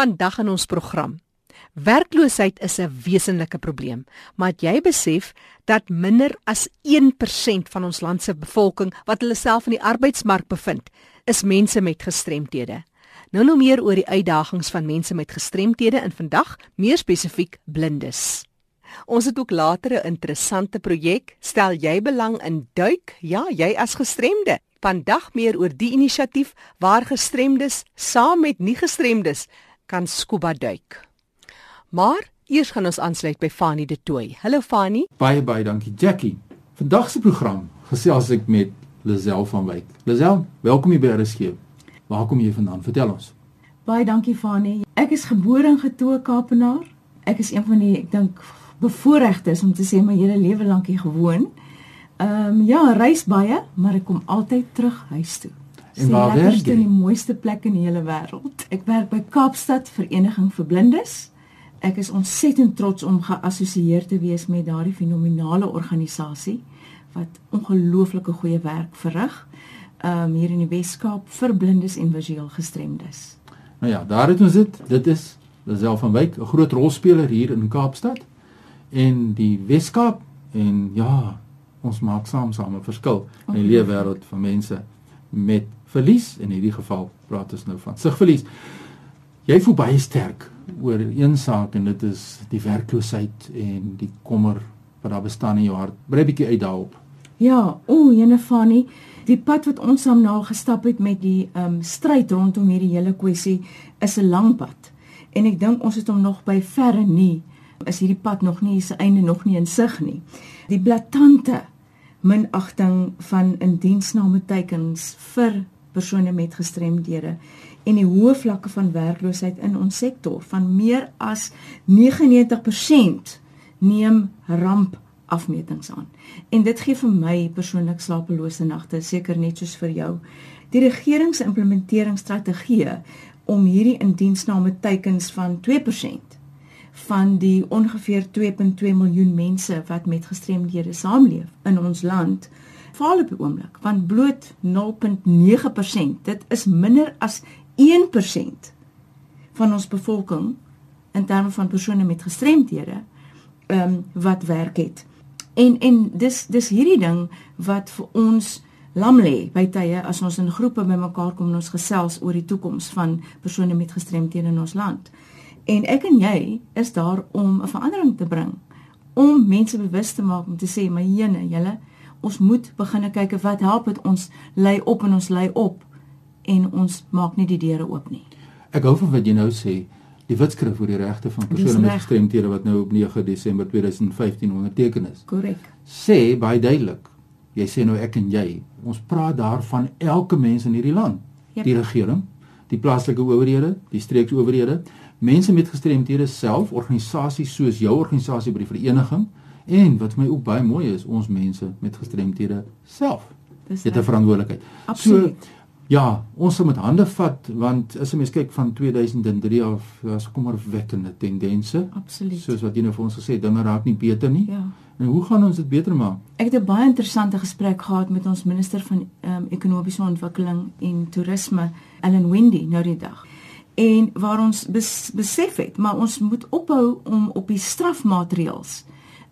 vandag in ons program. Werkloosheid is 'n wesenlike probleem, maar jy besef dat minder as 1% van ons land se bevolking wat hulle self in die arbeidsmark bevind, is mense met gestremthede. Nou nou meer oor die uitdagings van mense met gestremthede en vandag meer spesifiek blindes. Ons het ook later 'n interessante projek. Stel jy belang in duik? Ja, jy as gestremde. Vandag meer oor die inisiatief waar gestremdes saam met nie gestremdes kan scuba duik. Maar eers gaan ons aansluit by Fanie De Tooy. Hallo Fanie. Baie baie dankie Jackie. Vandag se program gesels ek met Lisel van Wyk. Lisel, welkom hier by RSG. Waar kom jy vandaan? Vertel ons. Baie dankie Fanie. Ek is gebore in Getoe Kaapenaar. Ek is een van die ek dink bevoorregtes om te sê my hele lewe lank hier gewoon. Ehm um, ja, reis baie, maar ek kom altyd terug huis toe. En waar werk jy? In die mooiste plek in die hele wêreld. Ek werk by Kaapstad Vereniging vir Blindes. Ek is ontsettend trots om geassosieer te wees met daardie fenominale organisasie wat ongelooflike goeie werk verrig um hier in die Wes-Kaap vir blindes en visueel gestremdes. Nou ja, daar het ons dit. Dit is Lisel van Wyk, 'n groot rolspeler hier in Kaapstad en die Wes-Kaap en ja, ons maak saam saam 'n verskil in die lewe wêreld van mense met verlies in hierdie geval praat ons nou van sigverlies. Jy voel baie sterk oor een saak en dit is die werkloosheid en die kommer wat daar bestaan in jou hart. Brei bietjie uit daarop. Ja, o, jene Fanny, die pad wat ons saam nou gestap het met die ehm um, stryd rondom hierdie hele kwessie is 'n lang pad. En ek dink ons het hom nog by verre nie is hierdie pad nog nie se einde nog nie in sig nie. Die blaatante minagting van indiensname teikens vir persone met gestremdhede en die hoë vlakke van werkloosheid in ons sektor van meer as 99% neem ramp afmetings aan. En dit gee vir my persoonlik slapelose nagte, seker net soos vir jou. Die regering se implementeringsstrategie om hierdie indiensname teikens van 2% van die ongeveer 2.2 miljoen mense wat met gestremdhede saamleef in ons land faal op die oomblik want bloot 0.9% dit is minder as 1% van ons bevolking in terme van persone met gestremdhede ehm um, wat werk het. En en dis dis hierdie ding wat vir ons lam lê by tye as ons in groepe bymekaar kom en ons gesels oor die toekoms van persone met gestremdhede in ons land. En ek en jy is daar om 'n verandering te bring om mense bewus te maak om te sê my jene julle ons moet begine kyk wat help dit ons lei op en ons lei op en ons maak nie die deure oop nie. Ek hou van wat jy nou sê, die wetskrif oor die regte van persone met gestremthede wat nou op 9 Desember 2015 onderteken is. Korrek. Sê baie duidelik. Jy sê nou ek en jy, ons praat daarvan elke mens in hierdie land. Yep. Die regering, die plaaslike owerhede, die streeksowerhede, mense met gestremthede self, organisasies soos jou organisasie by die vereniging en wat my ook baie mooi is, ons mense met gestremthede self. Dis 'n verantwoordelikheid. Absoluut. So Ja, ons moet met hande vat want as jy mens kyk van 2003 af, was kommerwekkende tendense. Absoluut. Soos wat jy nou vir ons gesê het, dinge raak nie beter nie. Ja. En hoe gaan ons dit beter maak? Ek het 'n baie interessante gesprek gehad met ons minister van um, ekonomiese ontwikkeling en toerisme, Ellen Wendy, nou die dag. En waar ons bes, besef het, maar ons moet ophou om op die strafmaatreëls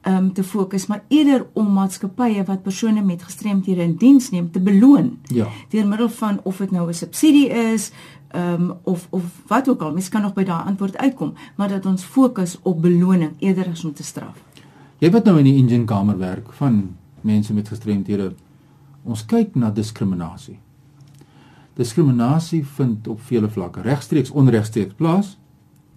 um, te fokus, maar eerder om maatskappye wat persone met gestremthede in diens neem te beloon. Ja. Deur middel van of dit nou 'n subsidie is, ehm um, of of wat ook al, mens kan nog by daai antwoord uitkom, maar dat ons fokus op beloning eerder as om te straf. Jy wat nou in die engine kamer werk van mense met gestremthede. Ons kyk na diskriminasie. Diskriminasie vind op vele vlakke, regstreeks onregstreeks plaas.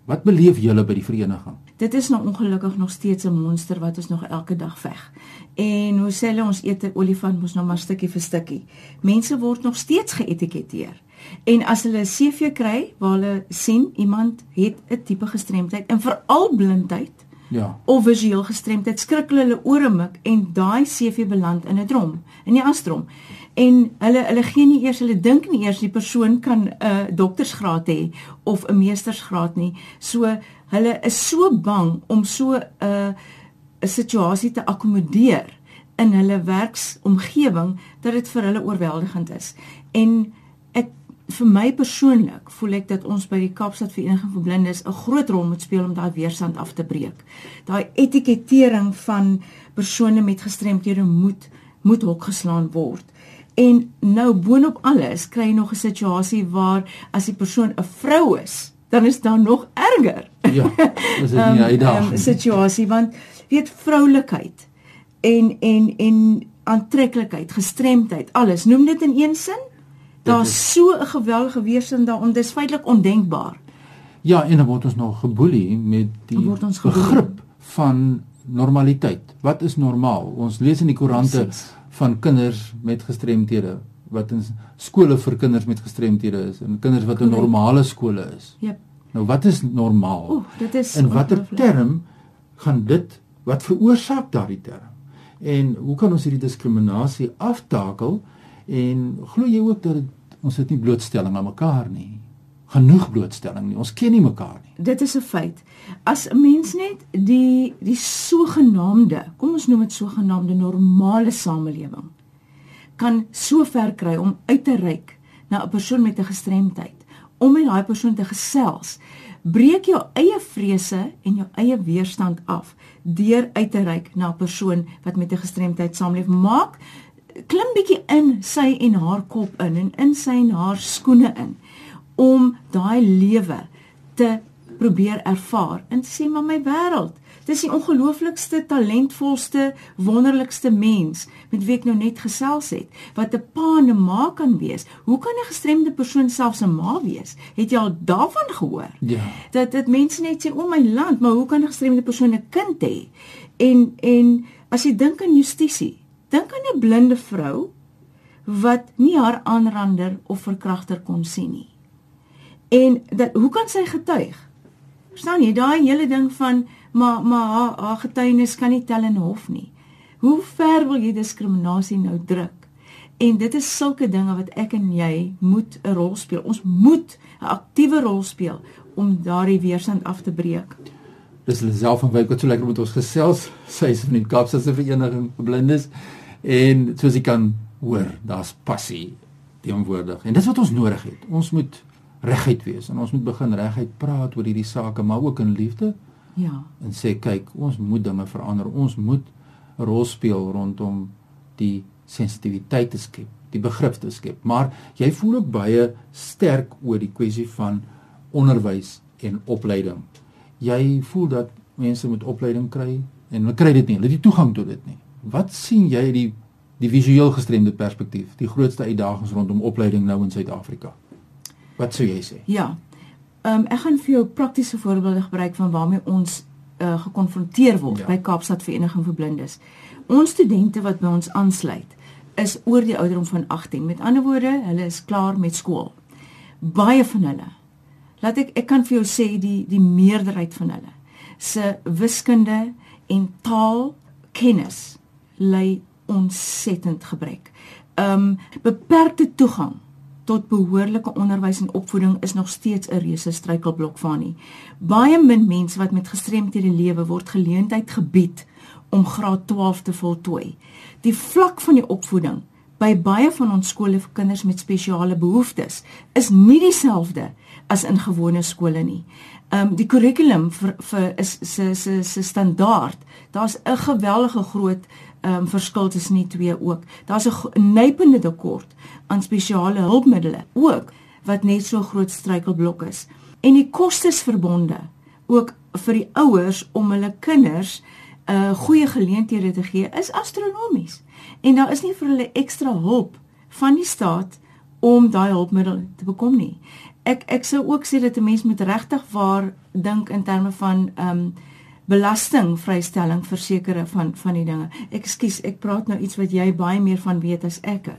Wat beleef julle by die vereniging? Dit is nou ongelukkig nog steeds 'n monster wat ons nog elke dag veg. En hoe sê hulle ons eet 'n olifant mos nog maar stukkie vir stukkie. Mense word nog steeds geetiketeer. En as hulle 'n CV kry waar hulle sien iemand het 'n tipe gestremdheid en veral blindheid, ja, of visueel gestremdheid, skrik hulle hulle ore mik en daai CV beland in 'n drom, in die astrom. En hulle hulle gee nie eers hulle dink nie eers die persoon kan 'n uh, doktersgraad hê of 'n meestersgraad nie. So hulle is so bang om so 'n uh, 'n situasie te akkommodeer in hulle werksomgewing dat dit vir hulle oorweldigend is. En ek vir my persoonlik voel ek dat ons by die Kaapstad Vereniging vir Blindes 'n groot rol moet speel om daai weerstand af te breek. Daai etikettering van persone met gestremthede moet moet hok geslaan word. En nou boonop alles kry jy nog 'n situasie waar as die persoon 'n vrou is, dan is daar nog erger. Ja, dis 'n um, uitdaging. Um, situasie want weet vroulikheid en en en aantreklikheid, gestremdheid, alles, noem dit in een sin? Daar's so 'n geweldige weerstand daaronder, dis feitelik ondenkbaar. Ja, en dan word ons nog geboelie met die begrip van normaliteit. Wat is normaal? Ons lees in die koerante van kinders met gestremthede wat in skole vir kinders met gestremthede is en kinders wat in normale skole is. Jep. Nou wat is normaal? Oeh, dit is In watter term gaan dit wat veroorsaak daardie term? En hoe kan ons hierdie diskriminasie aftakel? En glo jy ook dat ons dit nie blootstelling aan mekaar nie? Genoeg blootstelling nie. Ons ken nie mekaar nie. Dit is 'n feit. As 'n mens net die die sogenaamde, kom ons noem dit sogenaamde normale samelewing kan so ver kry om uit te reik na 'n persoon met 'n gestremdheid, om met daai persoon te gesels, breek jou eie vrese en jou eie weerstand af deur uit te reik na 'n persoon wat met 'n gestremdheid saamleef. Maak klim bietjie in sy en haar kop in en in sy en haar skoene in om daai lewe te probeer ervaar. En sê maar my wêreld dis die ongelooflikste talentvolste wonderlikste mens met wie ek nou net gesels het wat 'n pa en 'n ma kan wees. Hoe kan 'n gestremde persoon selfs 'n ma wees? Het jy al daarvan gehoor? Ja. Dat dit mense net sê o my land maar hoe kan 'n gestremde persoon 'n kind hê? En en as jy dink aan justisie Dink aan 'n blinde vrou wat nie haar aanrander of verkragter kon sien nie. En dat hoe kan sy getuig? Verstaan jy daai hele ding van maar maar haar, haar getuienis kan nie tel in hof nie. Hoe ver wil jy diskriminasie nou druk? En dit is sulke dinge wat ek en jy moet 'n rol speel. Ons moet 'n aktiewe rol speel om daardie weerstand af te breek. Dis self van wyk wat so lekker met ons gesels. Sy is van die Kaapstadse Vereniging vir Blindes. En soos jy kan hoor, daar's passie teenwoordig. En dis wat ons nodig het. Ons moet reguit wees en ons moet begin reguit praat oor hierdie sake, maar ook in liefde. Ja. En sê kyk, ons moet dinge verander. Ons moet 'n rol speel rondom die sensitiwiteit te skep, die begrip te skep. Maar jy voel ook baie sterk oor die kwessie van onderwys en opleiding. Jy voel dat mense moet opleiding kry en hulle kry dit nie. Hulle het nie toegang tot dit nie. Wat sien jy uit die die visueel gestremde perspektief, die grootste uitdagings rondom opleiding nou in Suid-Afrika? Wat sou jy sê? Ja. Ehm um, ek gaan vir jou praktiese voorbeelde gebruik van waarmee ons uh, gekonfronteer word ja. by Kaapstad Vereniging vir Blindes. Ons studente wat by ons aansluit is oor die ouderdom van 18. Met ander woorde, hulle is klaar met skool. Baie van hulle. Laat ek ek kan vir jou sê die die meerderheid van hulle se wiskunde en taalkennis ly ontsettend gebrek. Um beperkte toegang tot behoorlike onderwys en opvoeding is nog steeds 'n reuse struikelblok van nie. Baie min mense wat met gestremthede lewe word geleentheid gebied om graad 12 te voltooi. Die vlak van die opvoeding by baie van ons skole vir kinders met spesiale behoeftes is nie dieselfde as in gewone skole nie. Ehm um, die kurrikulum vir vir is se se se standaard. Daar's 'n geweldige groot um, verskil tussen die twee ook. Daar's 'n nypende tekort aan spesiale hulpmiddels ook wat net so groot struikelblok is. En die kostes verbonde ook vir die ouers om hulle kinders 'n uh, goeie geleenthede te gee is astronomies. En daar is nie vir hulle ekstra hulp van die staat om daai hulpmiddel te bekom nie. Ek ek sou ook sê dat 'n mens moet regtig waar dink in terme van ehm um, belastingvrystelling vir sekere van van die dinge. Ekskuus, ek praat nou iets wat jy baie meer van weet as ek.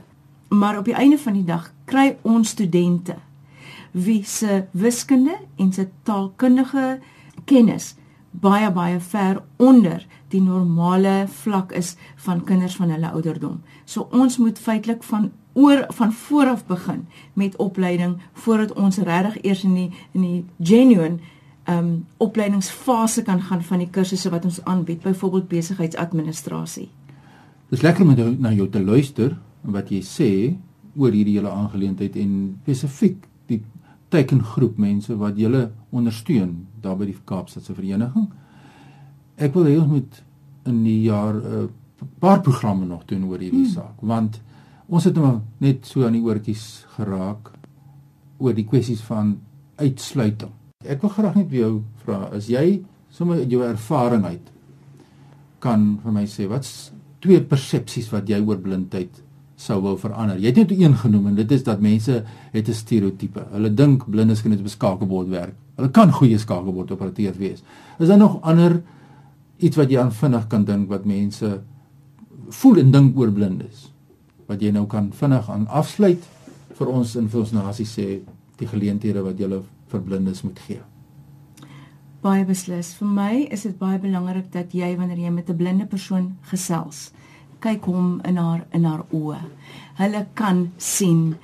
Maar op die einde van die dag kry ons studente wie se wiskunde en se taalkundige kennis baie baie ver onder die normale vlak is van kinders van hulle ouderdom. So ons moet feitelik van oor van vooraf begin met opleiding voordat ons regtig eers in die in die genuine um opleidingsfase kan gaan van die kursusse wat ons aanbied, byvoorbeeld besigheidsadministrasie. Dis lekker om na jou te luister wat jy sê oor hierdie hele aangeleentheid en spesifiek die tekengroep mense wat julle ondersteun daar by die Kaapstadse vereniging. Ek wil hê ons moet in die jaar 'n uh, paar programme nog doen oor hierdie hmm. saak want ons het nou net so aan die oortjies geraak oor die kwessies van uitsluiting. Ek wil graag net vir jou vra, as jy sommer uit jou ervaring uit kan vir my sê wat's twee persepsies wat jy oor blindheid sou wou verander? Jy het net een genoem en dit is dat mense het 'n stereotipe. Hulle dink blindes kan net op 'n skakelbord werk. Hulle kan goeie skakelbord operateur wees. Is daar nog ander iets wat jy aan vinnig kan dink wat mense voel en dink oor blindes? Wat jy nou kan vinnig aan afsluit vir ons in vir ons nasie sê die geleenthede wat jy vir blindes moet gee. Baie beslis. Vir my is dit baie belangrik dat jy wanneer jy met 'n blinde persoon gesels, kyk hom in haar in haar oë. Hulle kan sien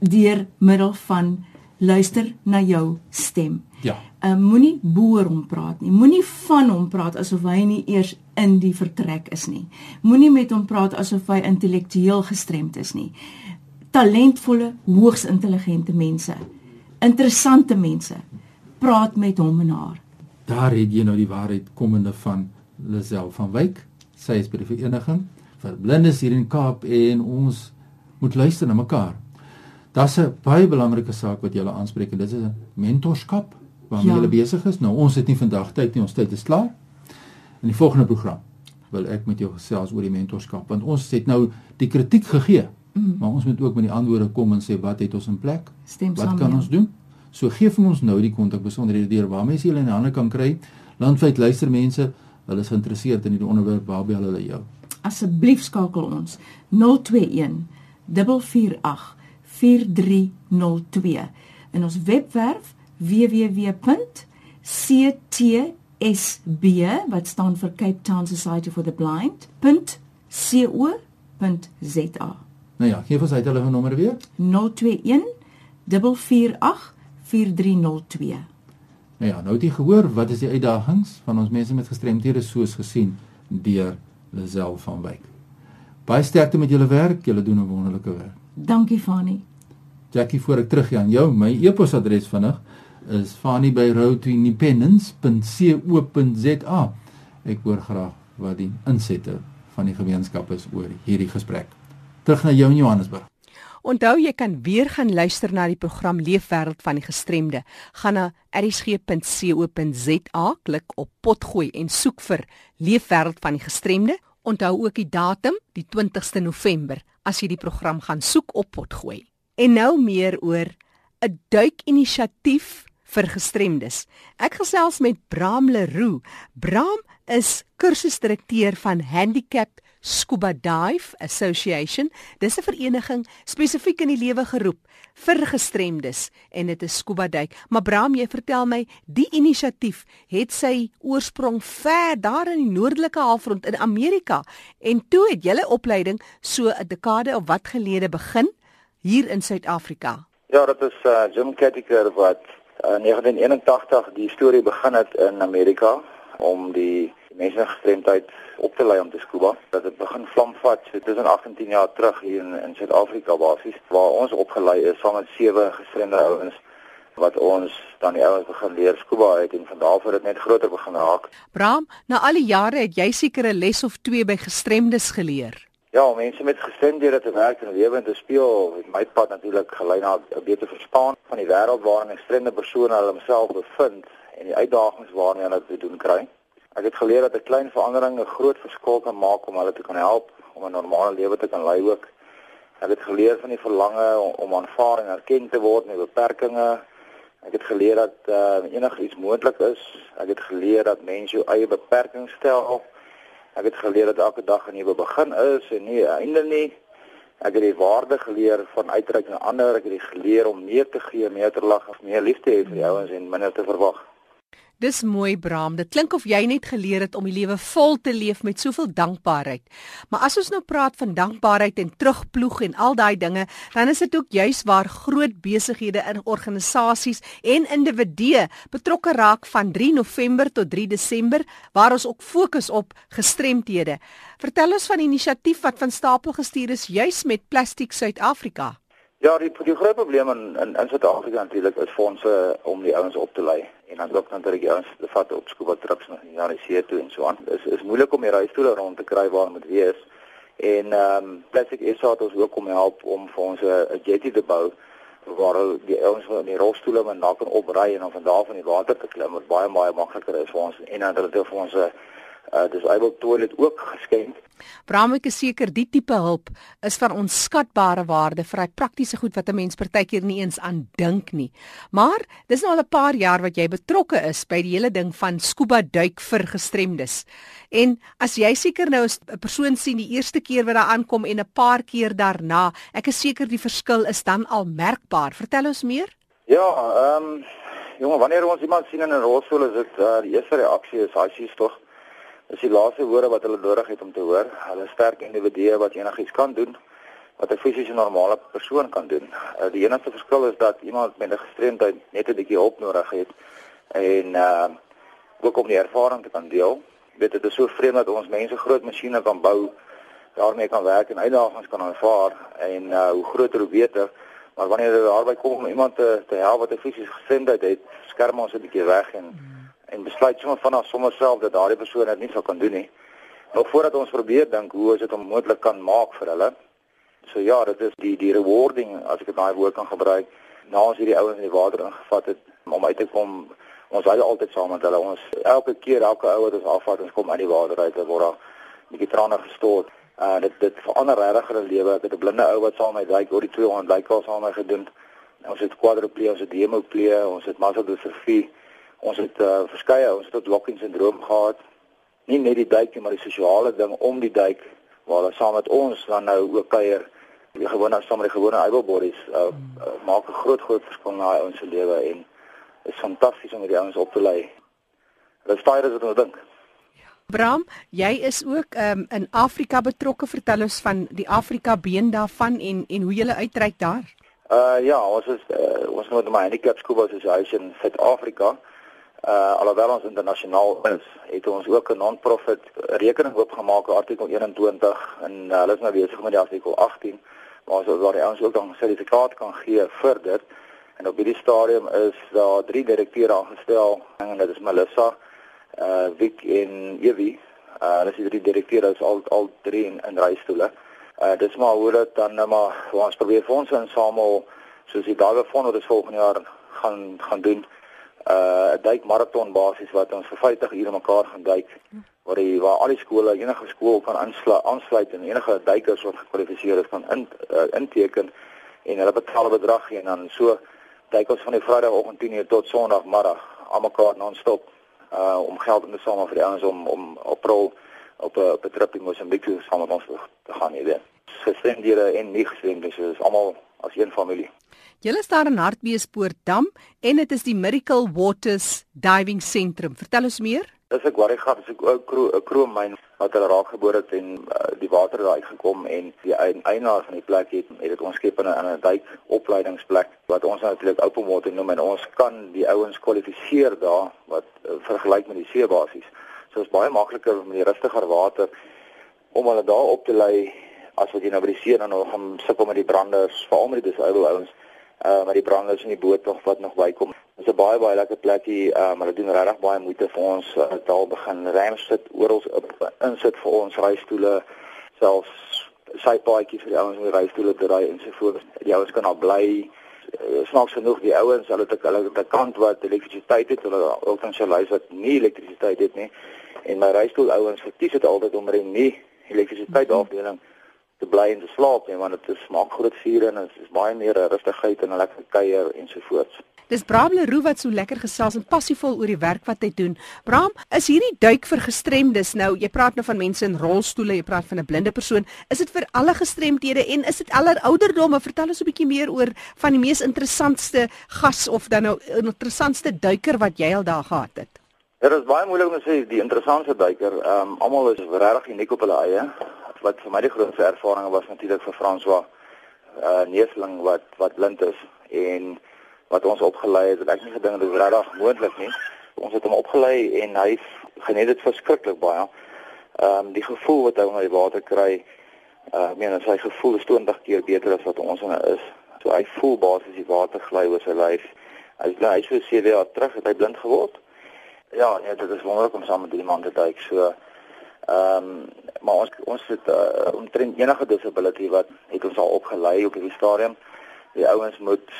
deur middel van luister na jou stem. Ja. Uh, moenie boor hom praat nie. Moenie van hom praat asof hy nie eers in die vertrek is nie. Moenie met hom praat asof hy intellektueel gestremd is nie. Talentvolle, hoogs intelligente mense interessante mense praat met hom en haar. Daar het jy nou die waarheid komende van Lisel van Wyk. Sy is by die vereniging vir blindes hier in Kaap en ons moet luister na mekaar. Daar's 'n baie belangrike saak wat jy wil aanspreek en dit is 'n mentorskap waarmee ja. jy besig is. Nou ons het nie vandag tyd nie, ons tyd is klaar. In die volgende program wil ek met jou gesels oor die mentorskap want ons het nou die kritiek gegee Mm. Maar ons moet ook met die antwoorde kom en sê wat het ons in plek? Stem wat kan ons doen? So gee vir ons nou die kontak besonderhede deur waar mense julle in hande kan kry. Landwyd luister mense, hulle is geïnteresseerd in hierdie onderwerp, waar bel hulle jou? Asseblief skakel ons 021 448 4302 in ons webwerf www.ctsb wat staan vir Cape Town Society for the Blind.co.za Nou ja, gee vir sy telefoonnommer weer. 021 448 4302. Nou ja, nou het jy gehoor wat is die uitdagings van ons mense met gestremthede soos gesien deur Lisel van Wyk. Baie sterkte met julle werk, julle doen 'n wonderlike werk. Dankie Fani. Jackie, voor ek teruggaan aan jou, my e-posadres vinnig is fani@roadtoindependence.co.za. Ek hoor graag wat die insette van die gemeenskap is oor hierdie gesprek terug na jou in Johannesburg. Onthou jy kan weer gaan luister na die program Leefwêreld van die gestremde. Gaan na erisg.co.za, klik op potgooi en soek vir Leefwêreld van die gestremde. Onthou ook die datum, die 20ste November, as jy die program gaan soek op potgooi. En nou meer oor 'n duikinisiatief vir gestremdes. Ek gesels met Bram Leroux. Bram is kursusdirekteur van Handicapped Scuba Dive Association. Dis 'n vereniging spesifiek in die lewe geroep vir gestremdes en dit is scuba duik. Maar Bram, jy vertel my, die inisiatief het sy oorsprong ver daar in die noordelike halfrond in Amerika en toe het julle opleiding so 'n dekade of wat gelede begin hier in Suid-Afrika. Ja, dit is uh, Jim Kettiker wat uh, in 1981 die storie begin het in Amerika om die mense gestremdheid op te lei om te scuba. Dat het begin vlamvat so tussen 18 jaar terug hier in in Suid-Afrika basies waar ons opgelei is saam met sewe gestremde ouens wat ons dan die ouens begin leer scuba het en van daardie het dit net groter begin raak. Bram, na al die jare het jy seker 'n les of twee by gestremdes geleer. Ja, mense met gestremdhede te werk en lewe en te speel, het my pad natuurlik gelei na 'n beter verstaan van die wêreld waarin gestremde persoon hulle homself bevind en die uitdagings waarmee hulle te doen kry. Ek het geleer dat 'n klein verandering 'n groot verskil kan maak om hulle te kan help om 'n normale lewe te kan lei ook. Ek het geleer van die verlange om, aanvaar en erken te word met beperkings. Ek het geleer dat uh, enigiets moontlik is. Ek het geleer dat mens jou eie beperkings stel. Ek het geleer dat elke dag 'n nuwe begin is en nie 'n einde nie. Ek het die waarde geleer van uitreik na ander. Ek het geleer om meer te gee, meer te lag, meer lief te hê vir jou en minder te verwag. Dis mooi Bram. Dit klink of jy net geleer het om die lewe vol te leef met soveel dankbaarheid. Maar as ons nou praat van dankbaarheid en terugploeg en al daai dinge, dan is dit ook juis waar groot besighede in organisasies en individue betrokke raak van 3 November tot 3 Desember waar ons ook fokus op gestremthede. Vertel ons van die inisiatief wat van stapel gestuur is juis met Plastiek Suid-Afrika. Ja, die die groot probleem in in, in Suid-Afrika natuurlik is fondse om die ouens op te lei en dan ook natuurlik die ouens te vat op scuba trips na die see toe en so aan. Dit is is moeilik om die reistoele rond te kry waar moet wees. En ehm um, Plastic SA het ons ook om help om vir ons 'n jetty te bou waar die ouens van die rolstoele met na kan opry en dan van daar van die water te klim wat baie baie makliker is vir ons en dan het hulle vir ons 'n uh, disabled toilet ook geskenk. Bram ek is seker die tipe hulp is van onskatbare waarde vir hy praktiese goed wat 'n mens partykeer nie eens aan dink nie. Maar dis nou al 'n paar jaar wat jy betrokke is by die hele ding van scuba duik vir gestremdes. En as jy seker nou 'n persoon sien die eerste keer wat daar aankom en 'n paar keer daarna, ek is seker die verskil is dan al merkbaar. Vertel ons meer. Ja, ehm um, jonge, wanneer ons iemand sien in 'n rolstoel is dit uh, die eerste reaksie is hy sies tog is die laaste woorde wat hulle nodig het om te hoor. Hulle sterk individue wat enigiets kan doen wat 'n fisiese normale persoon kan doen. Uh, die enigste verskil is dat iemand met 'n gestremdheid net 'n bietjie hulp nodig het en uh ook om die ervaring te kan deel. Dit is so vreemd dat ons mense groot masjiene kan bou, daarmee kan werk en uitdagings kan aanvaar en uh hoe groter hoe beter. Maar wanneer dit daarby kom om iemand te te help wat 'n fisiese gestremdheid het, skerm ons 'n bietjie weg en mm en besluit sommer vanaf sommer self dat daardie persoon dit nie sou kan doen nie. Nog voordat ons probeer dink hoe ons dit onmoontlik kan maak vir hulle. So ja, dit is die die rewarding as ek daai woord kan gebruik. Na ons hierdie ouens in die water ingevat het om uit te kom, ons was altyd saam met hulle. Ons elke keer elke ou wat ons afvat, ons kom uit die water uit, word daar 'n bietjie trane gestort. Uh dit dit verander regtig hulle lewe. Ek het 'n blinde ou wat saam met my duik oor die 200 duikals saam met my gedoen. Ons het quadriplee, ons het hemoplee, ons het muscle dystrophy. Ons het uh, verskeie ons het tot locking syndroom gehad. Nie net die duik nie, maar die sosiale ding om die duik waar hulle saam met ons dan nou ook kuier. Die gewone saam met die gewone able bodies uh, uh, maak 'n groot groot verskil na ons se lewe en is fantasties om die ouens op te lei. Dit staai is wat ons dink. Bram, jy is ook um, in Afrika betrokke. Vertel ons van die Afrika been daarvan en en hoe jy uitreik daar. Uh ja, ons is uh, ons moet my handicap school association in Suid-Afrika uh alhoewel ons internasionaal is, het ons ook 'n non-profit rekening oopgemaak artikel 21 en uh, hulle is nou besig met die artikel 18 waar ons waar die ouens ook dan sertifikaat kan gee vir dit. En op hierdie stadium is daar drie direkteure aangestel en dit is Melissa, uh Vic en Evie. Uh hulle is die drie direkteure is al al drie in, in reistoele. Uh dis maar hoe dit dan nou maar ons probeer fondse insamel soos die dae van wat ons volgende jaar gaan gaan doen uh 'n duik maraton basis wat ons vir 50 ure mekaar gaan duik waar die waar al die skole enige skool kan aansluit aansluit en enige duikers wat gekwalifiseer is kan in uh, inteken en hulle betaal 'n bedrag en dan so duik ons van die Vrydagoggend 10:00 tot Sondagmiddag almekaar non-stop uh om geld in te samel vir die ouens om om op rol op 'n op 'n trip in Mosambik saam met ons te gaan, weet. Gestremdhede en nie gestremdes, so is almal as een familie. Julle staan in Hartbeespoortdam en dit is die Miracle Waters Diving Sentrum. Vertel ons meer. Dis ek worry gehad, dis 'n kro kroonmyn wat hulle raak geboor het en uh, die water daar uitgekom en die eienaar van die plek het het dit ons skep in 'n duik opleidingsplek wat ons natuurlik open water noem en ons kan die ouens kwalifiseer daar wat uh, vergelyk met die seebasies. So is baie makliker met die rustiger water om hulle daar op te lei as wat jy nou by die see dan nog gaan sukkel met die branders, veral met die disabled ouens uh maar die branders in die boot nog wat nog bykom. Dit is 'n baie baie lekker plekie. Uh maar hulle doen regtig baie moeite vir ons. Uh, daar begin rams sit oral insit vir ons reistoele selfs sypaadjies vir die ouens om die reistoele te ry en so voort. Die ouens kan al bly snaaks genoeg die ouens hulle het hulle het 'n kant wat elektrisiteit het hulle ook dan sy lys wat nie elektrisiteit het nie en my reistoel ouens verkies dit altyd om ry nie elektrisiteit afdeling mm -hmm te bly en te slaap nie want dit smaak groot vuur en dit is baie meer rustigheid en 'n lekker kuier ensovoorts. Dis Bram Leroux wat so lekker gesels en passievol oor die werk wat hy doen. Bram, is hierdie duik vir gestremdes nou? Jy praat nou van mense in rolstoele, jy praat van 'n blinde persoon. Is dit vir alle gestremdhede en is dit aller ouderdomme? Vertel ons 'n bietjie meer oor van die mees interessantste gas of dan nou interessantste duiker wat jy al daar gehad het. Dit is baie moeilik om te sê die interessantste duiker. Ehm um, almal is regtig uniek op hulle eie wat vir my die grootste ervaring was natuurlik vir François uh Neefling wat wat blind is en wat ons opgelei het, het ek nie gedink dit was regtig moontlik nie. Ons het hom opgelei en hy geniet dit verskriklik baie. Ehm um, die gevoel wat hy onder die water kry, uh ek meen sy gevoel is 20 keer beter as wat ons in is. So hy voel basies die water gly oor sy lyf. Hy bly hy so 7 jaar terug het hy blind geword. Ja, nee, dit is wonderlik om saam met die man te duik. So ehm um, maar ons ons het uh, omtrent enige disability wat het ons al opgelei op hierdie stadium. Die ouens moet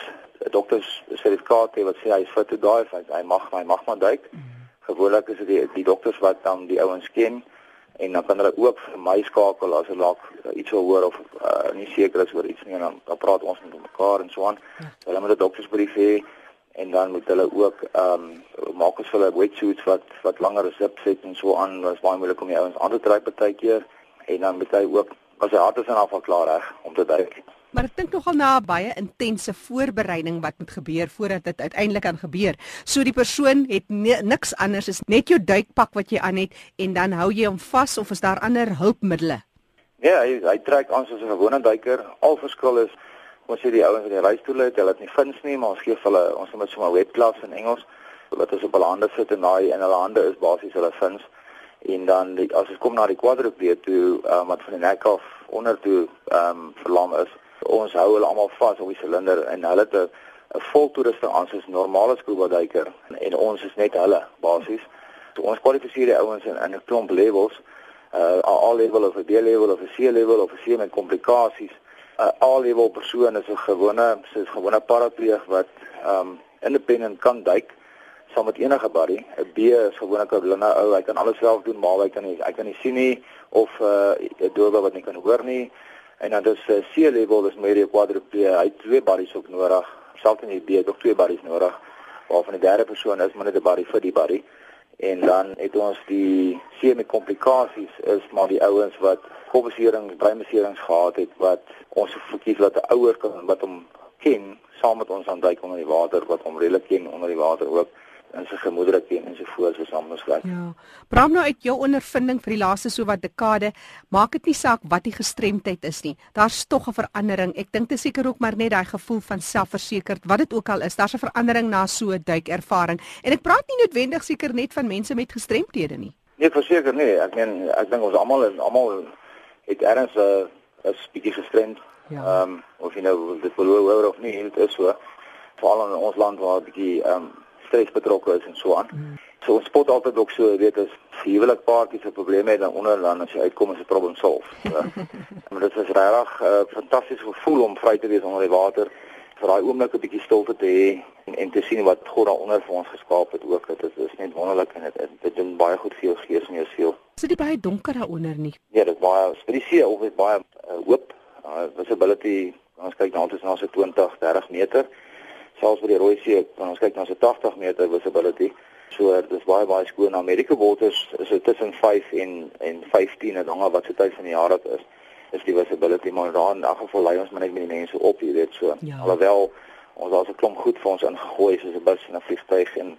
dokters sertifikaat hê wat sê hy is fit to dive. Hy, hy mag hy mag maar duik. Mm. Gewoonlik is dit die, die dokters wat dan die ouens ken en dan kan hulle ook vir my skakel as hulle dalk uh, iets wil hoor of uh, nie seker is oor iets nie en dan, dan praat ons met mekaar en so aan. Ja. So hulle moet 'n doktersbrief hê en dan moet hulle ook ehm um, maak ons vir hulle wetsuits wat wat langer zips het en so aan was baie moeilik om die ouens aan te trek partykeer en dan moet hy ook as hy hart is en afval klaar reg om te duik. Maar ek dink nogal na baie intense voorbereiding wat moet gebeur voordat dit uiteindelik kan gebeur. So die persoon het niks anders as net jou duikpak wat jy aan het en dan hou jy hom vas of is daar ander hulpmiddels? Ja, hy hy trek aan soos 'n gewone duiker. Al verskil is ons sê die ouens in die reistool het, hulle het nie fins nie, maar ons gee hulle ons het sommer webklas in Engels wat ons op hulle hande sit en daai in hulle hande is basies hulle fins. En dan die, as ons kom na die quadruped toe, um, wat van die nek af onder toe ehm um, verlam is, ons hou hulle almal vas op die silinder en hulle het 'n 'n voltoerusting aan soos normale scuba duiker en ons is net hulle basies. So ons kwalifiseer die ouens in in 'n klomp levels, uh A level of 'n B level of 'n C level of 'n C met komplikasies 'n A-level persoon is 'n gewone soos gewone parapleeg wat um independent kan duik saam met enige buddy. 'n B is gewoonlik 'n blinde ou, hy kan alles self doen, maar hy kan nie hy kan nie sien nie of 'n uh, dobe wat nie kan hoor nie. En dan dis 'n uh, C-level, dis meer 'n quadripleeg. Hy het twee buddies ook nodig. Selfs in die B het ook twee buddies nodig. Waarvan die derde persoon is maar net 'n buddy vir die buddy. En dan het ons die met komplikasies is maar die ouens wat kopbeserings, breinbeserings gehad het wat ons verkies dat 'n ouer kan wat hom ken saam met ons aan duik onder die water wat hom redelik ken onder die water ook en sy gemoedere ken en voort so saam ons werk. Ja. Bram nou uit jou ondervinding vir die laaste so wat dekade, maak dit nie saak wat die gestremdheid is nie. Daar's tog 'n verandering. Ek dink dit seker ook maar net daai gevoel van selfversekerd wat dit ook al is. Daar's 'n verandering na so 'n duikervaring. En ek praat nie noodwendig seker net van mense met gestremthede nie. Nee, verseker nie. Ek meen ek dink ons almal is almal het erns 'n uh, is bietjie gestremd. Ja. Ehm um, of jy nou dit verloor hoor of nie, dit is so. Veral in ons land waar bietjie ehm um, stres betrokke is en so aan. Mm. So ons spot altyd ook so weet as huwelik paartjies 'n probleem het dan onder dan as jy uitkom is 'n probleem solf. Ja. maar dit is regtig 'n uh, fantastiese gevoel om vry te wees onder die water vir daai oomblik 'n bietjie stilte te hê en, en te sien wat God daaronder vir ons geskaap het ook. Dit is, is net wonderlik en dit dit doen baie goed vir jou gees en jou siel. Is dit baie donker daaronder nie? Ja, dit baie vir die see of dit baie uh, hoop. Uh, visibility, ons kyk na ons na so 20, 30 meter selfs by die Rooi See, kan ons kyk na so 80 meter visibility. So dit is baie baie skoon. Amerika waters is dit tussen 5 en en 15 en dan wat se tyd van die jaar dit is. Is die visibility maar daar in elk geval lei ons maar net met die mense op, jy weet so. Ja. Alhoewel ons daar's 'n klomp goed vir ons ingegooi soos 'n bus en 'n vliegtuig en 'n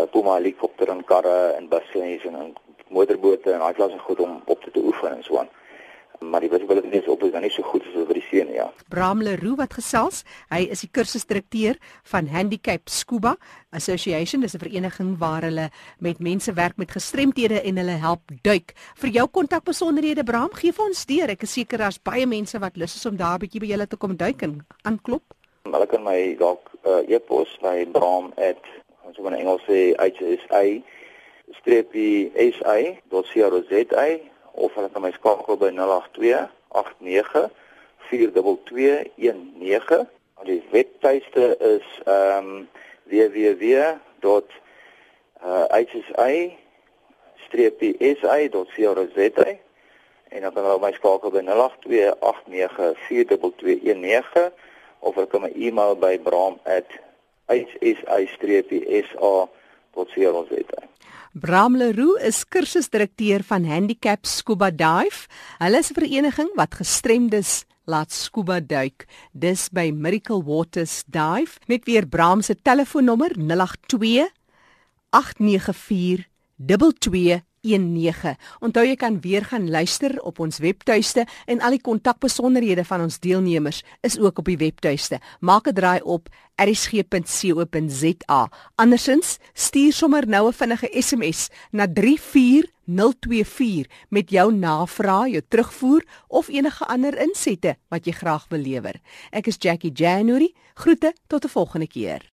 uh, Puma helikopter en karre en busse en en motorbote en al die klasse goed om op te, te oefen en so aan maar die visibiliteit is op is dan nie so goed soos oor die see nie ja. Bram Leroux wat gesels, hy is die kursusdirekteur van Handicap Scuba Association, dis 'n vereniging waar hulle met mense werk met gestremthede en hulle help duik. Vir jou kontakbesonderhede Bram, gee vir ons deur. Ek is seker daar's baie mense wat lus is om daar 'n bietjie by julle te kom duik en aanklop. Hulle kan my dalk uh, e-pos by bram@ ons moet in Engels sê HSA streepie sa.co.za of hulle kan my skakel by 082 89 42219. Die webtuiste is ehm um, www.hsi-sa.co.za en dan kan hulle my skakel by 082 89 42219 of hulle kan my e-mail by bram@hsi-sa.co.za. Bram Leroux is kursusdirekteur van Handicap Scuba Dive. Hulle is 'n vereniging wat gestremdes laat scuba duik. Dis by Miracle Waters Dive. Net weer Bram se telefoonnommer 082 894 22 0891104519. Onthou jy kan weer gaan luister op ons webtuiste en al die kontakbesonderhede van ons deelnemers is ook op die webtuiste. Maak 'n draai op rsg.co.za. Andersins stuur sommer nou 'n vinnige SMS na 34024 met jou navraag, jou terugvoer of enige ander insette wat jy graag wil lewer. Ek is Jackie January. Groete tot 'n volgende keer.